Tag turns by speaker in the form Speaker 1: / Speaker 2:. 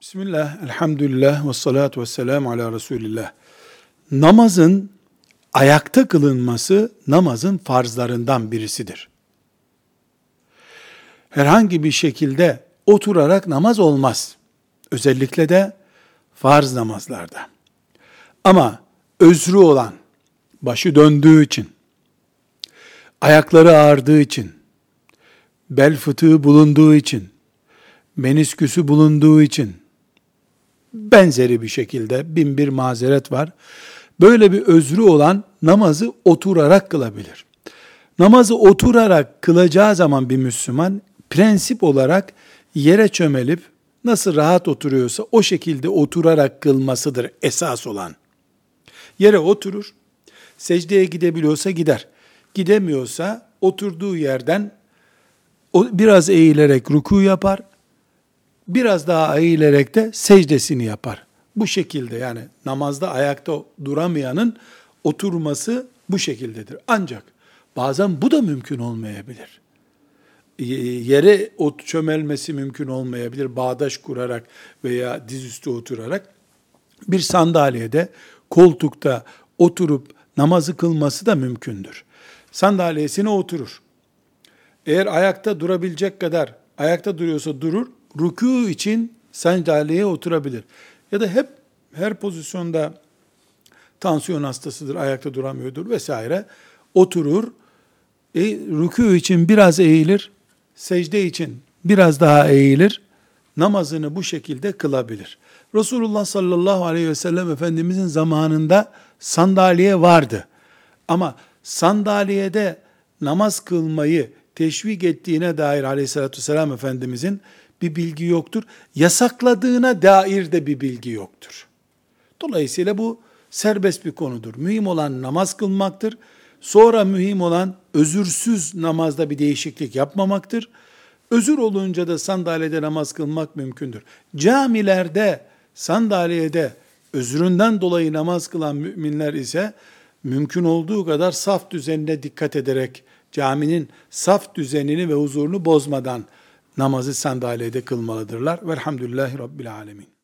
Speaker 1: Bismillah, elhamdülillah ve salatu ve selamu ala Resulillah. Namazın ayakta kılınması namazın farzlarından birisidir. Herhangi bir şekilde oturarak namaz olmaz. Özellikle de farz namazlarda. Ama özrü olan, başı döndüğü için, ayakları ağrıdığı için, bel fıtığı bulunduğu için, menisküsü bulunduğu için, benzeri bir şekilde bin bir mazeret var. Böyle bir özrü olan namazı oturarak kılabilir. Namazı oturarak kılacağı zaman bir Müslüman prensip olarak yere çömelip nasıl rahat oturuyorsa o şekilde oturarak kılmasıdır esas olan. Yere oturur, secdeye gidebiliyorsa gider. Gidemiyorsa oturduğu yerden biraz eğilerek ruku yapar, biraz daha eğilerek de secdesini yapar. Bu şekilde yani namazda ayakta duramayanın oturması bu şekildedir. Ancak bazen bu da mümkün olmayabilir. Yere ot çömelmesi mümkün olmayabilir. Bağdaş kurarak veya dizüstü oturarak bir sandalyede, koltukta oturup namazı kılması da mümkündür. Sandalyesine oturur. Eğer ayakta durabilecek kadar ayakta duruyorsa durur, rükû için sandalyeye oturabilir. Ya da hep her pozisyonda tansiyon hastasıdır, ayakta duramıyordur vesaire. Oturur, e, rükû için biraz eğilir, secde için biraz daha eğilir, namazını bu şekilde kılabilir. Resulullah sallallahu aleyhi ve sellem Efendimizin zamanında sandalye vardı. Ama sandalyede namaz kılmayı teşvik ettiğine dair aleyhissalatü vesselam Efendimizin bir bilgi yoktur. Yasakladığına dair de bir bilgi yoktur. Dolayısıyla bu serbest bir konudur. Mühim olan namaz kılmaktır. Sonra mühim olan özürsüz namazda bir değişiklik yapmamaktır. Özür olunca da sandalyede namaz kılmak mümkündür. Camilerde, sandalyede özründen dolayı namaz kılan müminler ise mümkün olduğu kadar saf düzenine dikkat ederek caminin saf düzenini ve huzurunu bozmadan namazı sandalyede kılmalıdırlar. Velhamdülillahi Rabbil Alemin.